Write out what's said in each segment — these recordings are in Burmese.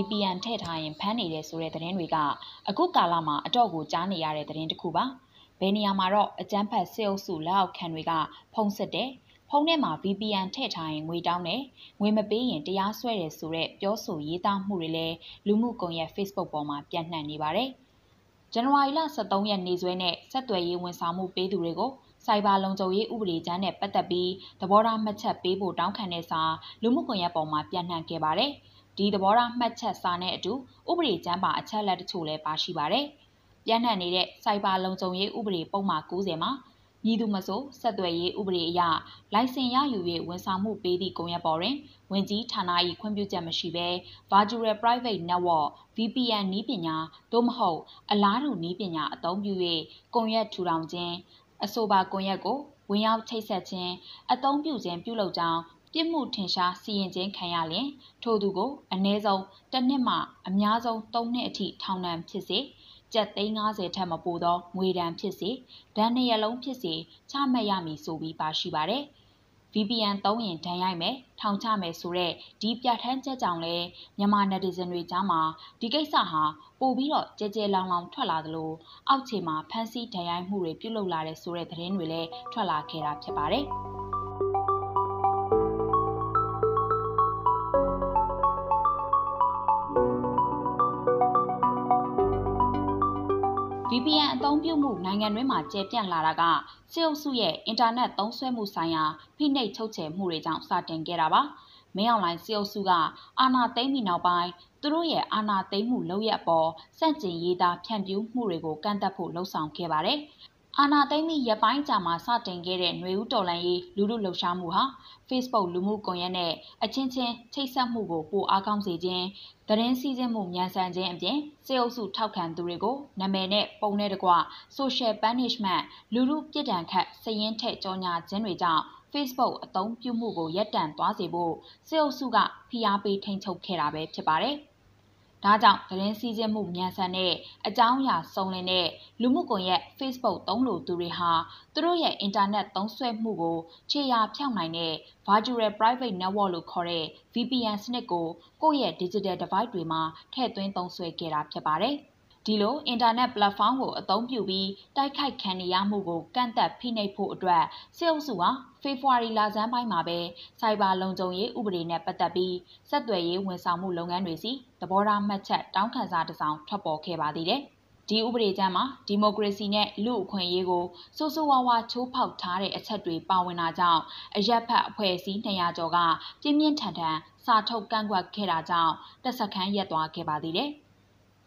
VPN ထည့်ထားရင်ဖမ်းနေတယ်ဆိုတဲ့သတင်းတွေကအခုကာလမှာအတော့ကိုကြားနေရတဲ့သတင်းတစ်ခုပါ။ဘယ်နေရာမှာတော့အကြမ်းဖက်စစ်အုပ်စုလက်အောက်ခံတွေကဖုံးစစ်တယ်ဖုန်းထဲမှာ VPN ထည့်ထားရင်ငွေတောင်းတယ်ငွေမပေးရင်တရားစွဲတယ်ဆိုတဲ့ပြောဆိုရေးသားမှုတွေလည်းလူမှုကွန်ရက် Facebook ပေါ်မှာပြန့်နှံ့နေပါတယ်။ဇန်နဝါရီလ23ရက်နေ့စွဲနဲ့ဆက်သွယ်ရေးဝန်ဆောင်မှုပေးသူတွေကိုစိုက်ဘာလုံခြုံရေးဥပဒေကျမ်းနဲ့ပတ်သက်ပြီးသဘောထားမှတ်ချက်ပေးဖို့တောင်းခံတဲ့စာလူမှုကွန်ရက်ပေါ်မှာပြန့်နှံ့ခဲ့ပါတယ်။ ဒီသဘောထားမှတ်ချက်စာနဲ့အတူဥပဒေကျမ်းပါအချက်လက်တချို့လည်းပါရှိပါတယ်။ပြန့်နှံ့နေတဲ့စိုက်ဘာလုံခြုံရေးဥပဒေပုံမှန်90မှာမည်သူမဆိုဆက်သွယ်ရေးဥပဒေအရလိုင်စင်ရယူ၍ဝန်ဆောင်မှုပေးသည့်ကွန်ရက်ပေါ်တွင်ဝင်ကြီးဌာန၏ခွင့်ပြုချက်မရှိဘဲ Virtual Private Network VPN နည်းပညာသို့မဟုတ်အလားတူနည်းပညာအသုံးပြု၍ကွန်ရက်ထူထောင်ခြင်းအဆိုပါကွန်ရက်ကိုဝင်ရောက်ချိတ်ဆက်ခြင်းအသုံးပြုခြင်းပြုလုပ်ကြောင်း ပြစ်မှုထင်ရှားစီရင်ခြင်းခံရလျင် ထိုသူကိုအ ਨੇ ဆုံးတစ်နှစ်မှအများဆုံး၃နှစ်အထိထောင်ဒဏ်ဖြစ်စေကျပ်သိန်း90ထက်မပိုသောငွေဒဏ်ဖြစ်စေဒဏ်နှစ်ရလုံးဖြစ်စေချမှတ်ရမည်ဆိုပြီးပါရှိပါတယ်။ VPN သုံးရင်ဒဏ်ရိုက်မယ်ထောင်ချမယ်ဆိုတဲ့ဒီပြဋ္ဌာန်းချက်ကြောင့်လဲမြန်မာ netizen တွေကြားမှာဒီကိစ္စဟာပိုပြီးတော့ကြဲကြဲလောင်လောင်ထွက်လာသလိုအောက်ခြေမှာဖမ်းဆီးဒဏ်ရိုက်မှုတွေပြုလုပ်လာတဲ့ဆိုတဲ့သတင်းတွေလည်းထွက်လာခဲ့တာဖြစ်ပါတယ်။ VPN အသုံးပြုမှုနိုင်ငံတွင်းမှာကျယ်ပြန့်လာတာကစစ်အုပ်စုရဲ့အင်တာနက်သုံးစွဲမှုဆိုင်ရာဖိနှိပ်ချုပ်ချယ်မှုတွေကြောင့်စတင်ခဲ့တာပါ။မင်းအောင်လှိုင်စစ်အုပ်စုကအာဏာသိမ်းပြီးနောက်ပိုင်းသူတို့ရဲ့အာဏာသိမ်းမှုလုပ်ရအပေါ်စန့်ကျင်ရေးသားဖြန့်ဖြူးမှုတွေကိုကန့်သက်ဖို့လှုံ့ဆော်ခဲ့ပါတယ်။ အာနာသိမ့်ပြီးရပိုင်းကြာမှာစတင်ခဲ့တဲ့ຫນွေဦးတော်လန်ရေးလူလူလှုပ်ရှားမှုဟာ Facebook လူမှုကွန်ရက်နဲ့အချင်းချင်းချိတ်ဆက်မှုကိုပိုအားကောင်းစေခြင်းသတင်းစည်းစိမ်မှုမြန်ဆန်ခြင်းအပြင်စေအုပ်စုထောက်ခံသူတွေကိုနာမည်နဲ့ပုံနဲ့တကွ social punishment လူလူပြစ်ဒဏ်ခတ်စည်ရင်းထက်ကြောညာခြင်းတွေကြောင့် Facebook အသုံးပြုမှုကိုရပ်တန့်သွားစေဖို့စေအုပ်စုကဖိအားပေးထိန်ချုပ်ခဲ့တာပဲဖြစ်ပါတယ်။ ဒါကြောင့်သတင်းစည်းကျင်းမှုမြန်ဆန်တဲ့အကြောင်းအရာစုံလင်တဲ့လူမှုကွန်ရက် Facebook သုံးလို့သူတွေဟာသူတို့ရဲ့အင်တာနက်သုံးစွဲမှုကိုခြေရာဖြောင့်နိုင်တဲ့ Virtual Private Network လို့ခေါ်တဲ့ VPN စနစ်ကိုကိုယ့်ရဲ့ Digital Device တွေမှာထည့်သွင်းသုံးစွဲခဲ့တာဖြစ်ပါတယ်။ ဒီလိုအင်တာနက် platform ကိုအသုံးပြုပြီးတိုက်ခိုက်ခံနေရမှုကိုကန့်သက်ဖိနှိပ်ဖို့အတွက်စစ်အုပ်စုဟာဖေဖော်ဝါရီလဆန်းပိုင်းမှာပဲစိုက်ဘာလုံခြုံရေးဥပဒေနဲ့ပတ်သက်ပြီးဆက်သွယ်ရေးဝန်ဆောင်မှုလုပ်ငန်းတွေစီသဘောထားမှတ်ချက်တောင်းခံစာတစ်စောင်ထွက်ပေါ်ခဲ့ပါသေးတယ်။ဒီဥပဒေကြမ်းမှာဒီမိုကရေစီနဲ့လူ့အခွင့်အရေးကိုစိုးစိုးဝါးဝါချိုးဖောက်ထားတဲ့အချက်တွေပါဝင်တာကြောင့်အရက်ဖက်အဖွဲ့အစည်း200ကျော်ကပြင်းပြင်းထန်ထန်စာထုတ်ကန့်ကွက်ခဲ့တာကြောင့်တပ်စခန်းရက်သွားခဲ့ပါသေးတယ်။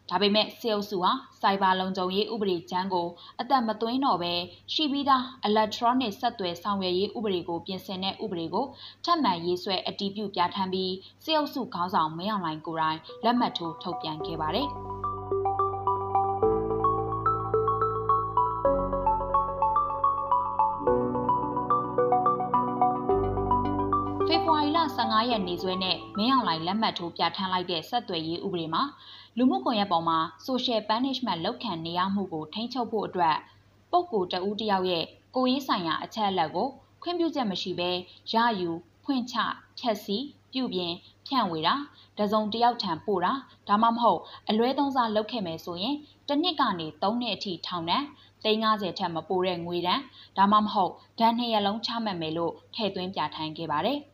ဒါပေမဲ့စေအုပ်စုဟာစိုက်ဘာလုံခြုံရေးဥပဒေကျမ်းကိုအသက်မသွင်းတော့ဘဲရှိပြီးသား electronic ဆက်သွယ်ဆောင်ရွက်ရေးဥပဒေကိုပြင်ဆင်တဲ့ဥပဒေကိုထပ်မံရေးဆွဲအတည်ပြုပြဋ္ဌာန်းပြီးစေအုပ်စုခေါင်းဆောင်မင်းအောင်လှိုင်ကိုယ်တိုင်လက်မှတ်ထိုးထုတ်ပြန်ခဲ့ပါတယ်။ 15ရက်နေ့စွဲနဲ့မင်းအောင်လှိုင်လက်မှတ်ထိုးပြဋ္ဌာန်းလိုက်တဲ့ဆက်သွယ်ရေးဥပဒေမှာလူမှုကွန်ရက်ပေါ်မှာ social punishment လောက်ခံနေရမှုကိုထိန်းချုပ်ဖို့အတွက်ပုဂ္ဂိုလ်တဦးတယောက်ရဲ့ကိုယ်ရေးဆိုင်ရာအချက်အလက်ကိုခွင့်ပြုချက်မရှိဘဲရယူဖွင့်ချဖြက်စီပြုပြင်ဖြန့်ဝေတာတစုံတယောက်ထံပို့တာဒါမှမဟုတ်အလွဲသုံးစားလုပ်ခဲ့မယ်ဆိုရင်တစ်နှစ်ကနေ၃နှစ်အထိထောင်ဒဏ်350ထက်မပိုတဲ့ငွေဒဏ်ဒါမှမဟုတ်ဒဏ်နှစ်ရလုံးချမှတ်မယ်လို့ထည့်သွင်းပြဋ္ဌာန်းခဲ့ပါတယ်။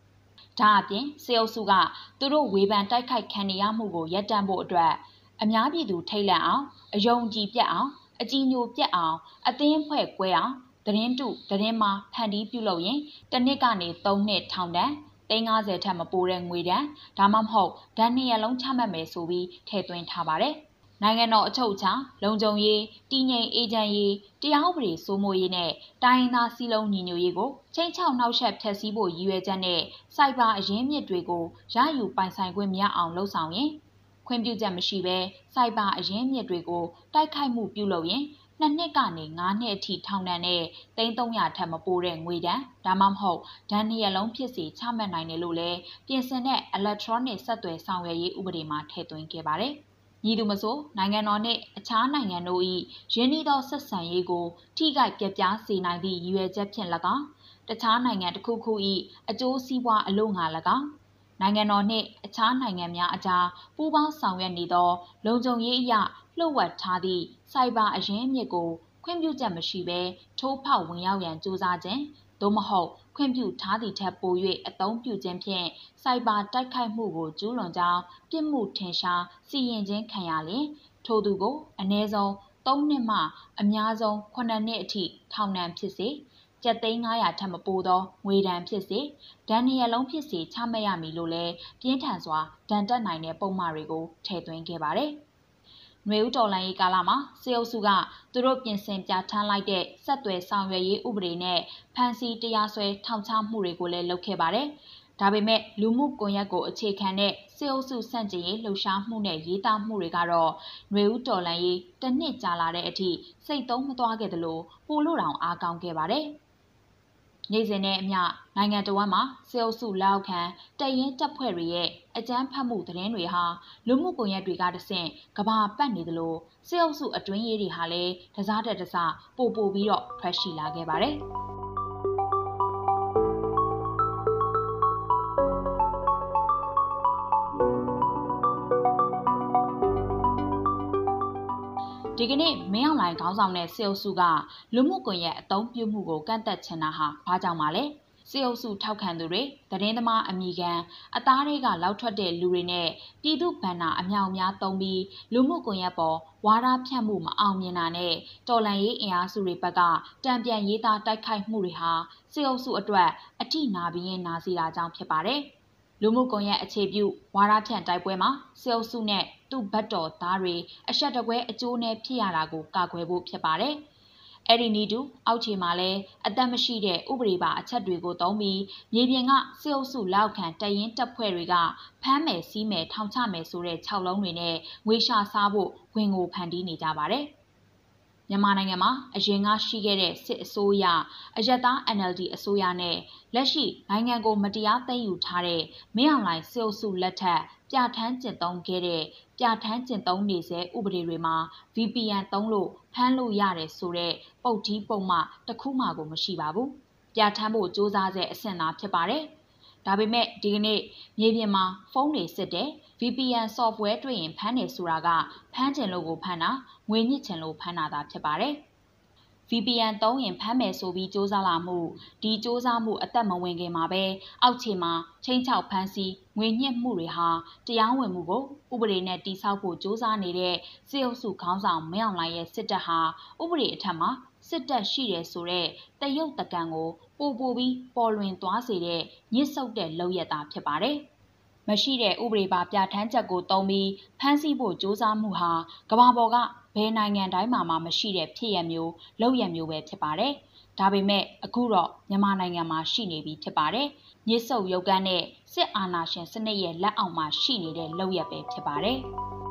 ဒါအပြင်စေအုပ်စုကသူတို့ဝေဖန်တိုက်ခိုက်ခံရမှုကိုရပ်တန့်ဖို့အတွက်အများပြည်သူထိတ်လန့်အောင်အယုံကြည်ပြတ်အောင်အကြည်ညိုပြတ်အောင်အသင်းဖွဲ့ကွဲအောင်သတင်းတုသတင်းမှာဖန်တီးပြုလုပ်ရင်တစ်နှစ်ကနေ၃နှစ်ထောင်ဒဏ်350ထက်မပိုတဲ့ငွေဒဏ်ဒါမှမဟုတ်ဒဏ်နှစ်ရလုံးချမှတ်မယ်ဆိုပြီးထည့်သွင်းထားပါတယ်။ နိုင်ငံတော်အချုပ်အခြာလုံခြုံရေးတည်ငြိမ်အေဂျင့်ရေးတရားဥပဒေစိုးမိုးရေးနဲ့တိုင်းရင်းသားစည်းလုံးညီညွတ်ရေးကိုချိန်ချောက်နှောက်ယှက်ဖျက်ဆီးဖို့ရည်ရွယ်ချက်နဲ့စိုက်ဘာအရင်းမြစ်တွေကိုရယူပိုင်ဆိုင်ခွင့်မရအောင်လှုံ့ဆော်ရင်ခွင့်ပြုချက်မရှိဘဲစိုက်ဘာအရင်းမြစ်တွေကိုတိုက်ခိုက်မှုပြုလုပ်ရင်နှစ်နှစ်ကနေ9နှစ်အထိထောင်ဒဏ်နဲ့300ထက်မပိုတဲ့ငွေဒဏ်ဒါမှမဟုတ်ဒဏ်နှစ်ရလုံးဖြစ်စီချမှတ်နိုင်တယ်လို့လည်းပြင်ဆင်တဲ့ electronic ဆက်သွယ်ဆောင်ရွက်ရေးဥပဒေမှာထည့်သွင်းခဲ့ပါတယ်။ ညီသူမဆိုနိုင်ငံတော်နှင့်အခြားနိုင်ငံတို့၏ရင်းနှီးသောဆက်ဆံရေးကို ထိခိုက်ပြပြစေနိုင်သည့်ရည်ရွယ်ချက်ဖြင့်၎င်းတခြားနိုင်ငံတစ်ခုခု၏အကျိုးစီးပွားအလို့ငါ၎င်းနိုင်ငံတော်နှင့်အခြားနိုင်ငံများအကြားပူးပေါင်းဆောင်ရွက်နေသော လုံခြုံရေးအရလှုပ်ဝက်ထားသည့်စိုက်ဘာအရင်းအမြစ်ကိုခွင့်ပြုချက်မရှိဘဲထိုးဖောက်ဝင်ရောက်ရန်ကြိုးစားခြင်းသို့မဟုတ် ခွင့်ပြုထားသည့်ထက်ပို၍အသုံးပြုခြင်းဖြင့်စိုက်ဘာတိုက်ခိုက်မှုကိုကျူးလွန်ကြောင်းပြစ်မှုထင်ရှားစီရင်ခြင်းခံရလျင်ထိုသူကိုအ ਨੇ ဆုံး3နှစ်မှ အများဆုံး9နှစ်အထိထောင်ဒဏ်ဖြစ်စေကျပ်သိန်း900ထက်မပိုသောငွေဒဏ်ဖြစ်စေဒဏ်နှစ်ရလုံးဖြစ်စေချမှတ်ရမည်လို့လည်းပြင်းထန်စွာဒဏ်တက်နိုင်တဲ့ပုံမှားတွေကိုထည့်သွင်းခဲ့ပါတယ်။ နွေဦးတော်လှန်ရေးကာလမှာစေအုပ်စုကသူတို့ပြင်ဆင်ပြဋ္ဌာန်းလိုက်တဲ့ဆက်သွယ်ဆောင်ရွက်ရေးဥပဒေနဲ့ဖမ်းဆီးတရားစွဲထောင်ချမှုတွေကိုလည်းလုပ်ခဲ့ပါတယ်။ဒါပေမဲ့လူမှုကွန်ရက်ကိုအခြေခံတဲ့စေအုပ်စုစန့်ကျင်ရေးလှုပ်ရှားမှုနဲ့ရေးသားမှုတွေကတော့နွေဦးတော်လှန်ရေးတစ်နှစ်ကြာလာတဲ့အထိစိတ်သုံးမသွားခဲ့သလိုပိုလို့တောင်အားကောင်းခဲ့ပါတယ်။ နေ့စဉ်နဲ့အမျှနိုင်ငံတော်ဝန်မှာစေအုပ်စုလောက်ခံတရင်တပ်ဖွဲ့တွေရဲ့အကြမ်းဖက်မှုသတင်းတွေဟာလူမှုကွန်ရက်တွေကတဆင့်ကဘာပတ်နေသလိုစေအုပ်စုအတွင်းရေးတွေဟာလည်းတစားတက်တစားပို့ပို့ပြီးတော့ထွက်ရှိလာခဲ့ပါတယ်။ ဒီကနေ့မင်းအောင်လှိုင်ခေါင်းဆောင်တဲ့စေအုပ်စုကလူမှုကွန်ရက်အသုံးပြုမှုကိုကန့်သက်ချင်တာဟာဘာကြောင့်ပါလဲစေအုပ်စုထောက်ခံသူတွေသတင်းသမားအမိခံအသားတွေကလောက်ထွက်တဲ့လူတွေနဲ့ပြည်သူဗန္နာအမြောက်များသုံးပြီးလူမှုကွန်ရက်ပေါ်ဝါဒဖြန့်မှုမအောင်မြင်တာနဲ့တော်လန်ရေးအင်အားစုတွေဘက်ကတံပြန်ရေးသားတိုက်ခိုက်မှုတွေဟာစေအုပ်စုအတွက်အထိနာပြီးရင်နာစီတာကြောင့်ဖြစ်ပါတယ်။လူမှုကွန်ရက်အခြေပြုဝါဒဖြန့်တိုက်ပွဲမှာစေအုပ်စုနဲ့ သူ့ဘတ်တော်သားတွေအဆက်တကွဲအကျိုးနဲ့ဖြစ်ရတာကိုကာကွယ်ဖို့ဖြစ်ပါတယ်။အဲ့ဒီနီတူအောက်ခြေမှာလည်းအသက်မရှိတဲ့ဥပဒေပါအချက်တွေကိုသုံးပြီးမြေပြင်ကစေအုပ်စုလောက်ခံတရင်တပ်ဖွဲ့တွေကဖမ်းမယ်စီးမယ်ထောင်ချမယ်ဆိုတဲ့၆လုံးတွေနဲ့ငွေရှာစားဖို့ဝင်ကိုဖန်တီးနေကြပါတယ်။မြန်မာနိုင်ငံမှာအရင်ကရှိခဲ့တဲ့စစ်အစိုးရအယက်သား NLD အစိုးရနဲ့လက်ရှိနိုင်ငံကိုမတရားသိမ်းယူထားတဲ့မင်းအောင်လှိုင်စစ်အုပ်စုလက်ထက် ပြဋ္ဌာန်းကျင့်သုံးခဲ့တဲ့ပြဋ္ဌာန်းကျင့်သုံးနေစေဥပဒေတွေမှာ VPN သုံးလို့ဖမ်းလို့ရတယ်ဆိုတဲ့ပုတ်ကြီးပုံမှတစ်ခုမှကိုမရှိပါဘူးပြဋ္ဌာန်းဖို့စ조사စေအဆင့်သာဖြစ်ပါတယ်ဒါပေမဲ့ဒီကနေ့မြေပြင်မှာဖုန်းတွေစစ်တယ် VPN software တွေ့ရင်ဖမ်းတယ်ဆိုတာကဖမ်းချင်လို့ကိုဖမ်းတာငွေညစ်ချင်လို့ဖမ်းတာသာဖြစ်ပါတယ်။ VPN သုံးရင်ဖမ်းမယ်ဆိုပြီးစ조사လာမှုဒီစ조사မှုအသက်မဝင်ခင်မှာပဲအောက်ခြေမှာချင်းချောက်ဖမ်းဆီးငွေညှစ်မှုတွေဟာတရားဝင်မှုကိုဥပဒေနဲ့တိစောက်ဖို့စ조사နေတဲ့စစ်အုပ်စုခေါင်းဆောင်မင်းအောင်လှိုင်ရဲ့စစ်တပ်ဟာဥပဒေအထက်မှာစစ်တပ်ရှိတယ်ဆိုတဲ့တရုတ်တကံကိုပို့ပို့ပြီးပေါ်လွင်သွားစေတဲ့ညစ်ဆုပ်တဲ့လုပ်ရတာဖြစ်ပါတယ်။ မရှိတဲ့ဥပဒေပါပြဋ္ဌာန်းချက်ကိုသုံးပြီးဖမ်းဆီးဖို့ကြိုးစားမှုဟာကမ္ဘာပေါ်ကဘယ်နိုင်ငံတိုင်းမှာမှမရှိတဲ့ဖြစ်ရမျိုးလုပ်ရမျိုးပဲဖြစ်ပါတယ်။ဒါပေမဲ့အခုတော့မြန်မာနိုင်ငံမှာရှိနေပြီဖြစ်ပါတယ်။ညစ်ဆုပ်ရုပ်ကန်းနဲ့စစ်အာဏာရှင်စနစ်ရဲ့လက်အောက်မှာရှိနေတဲ့လုပ်ရပဲဖြစ်ပါတယ်။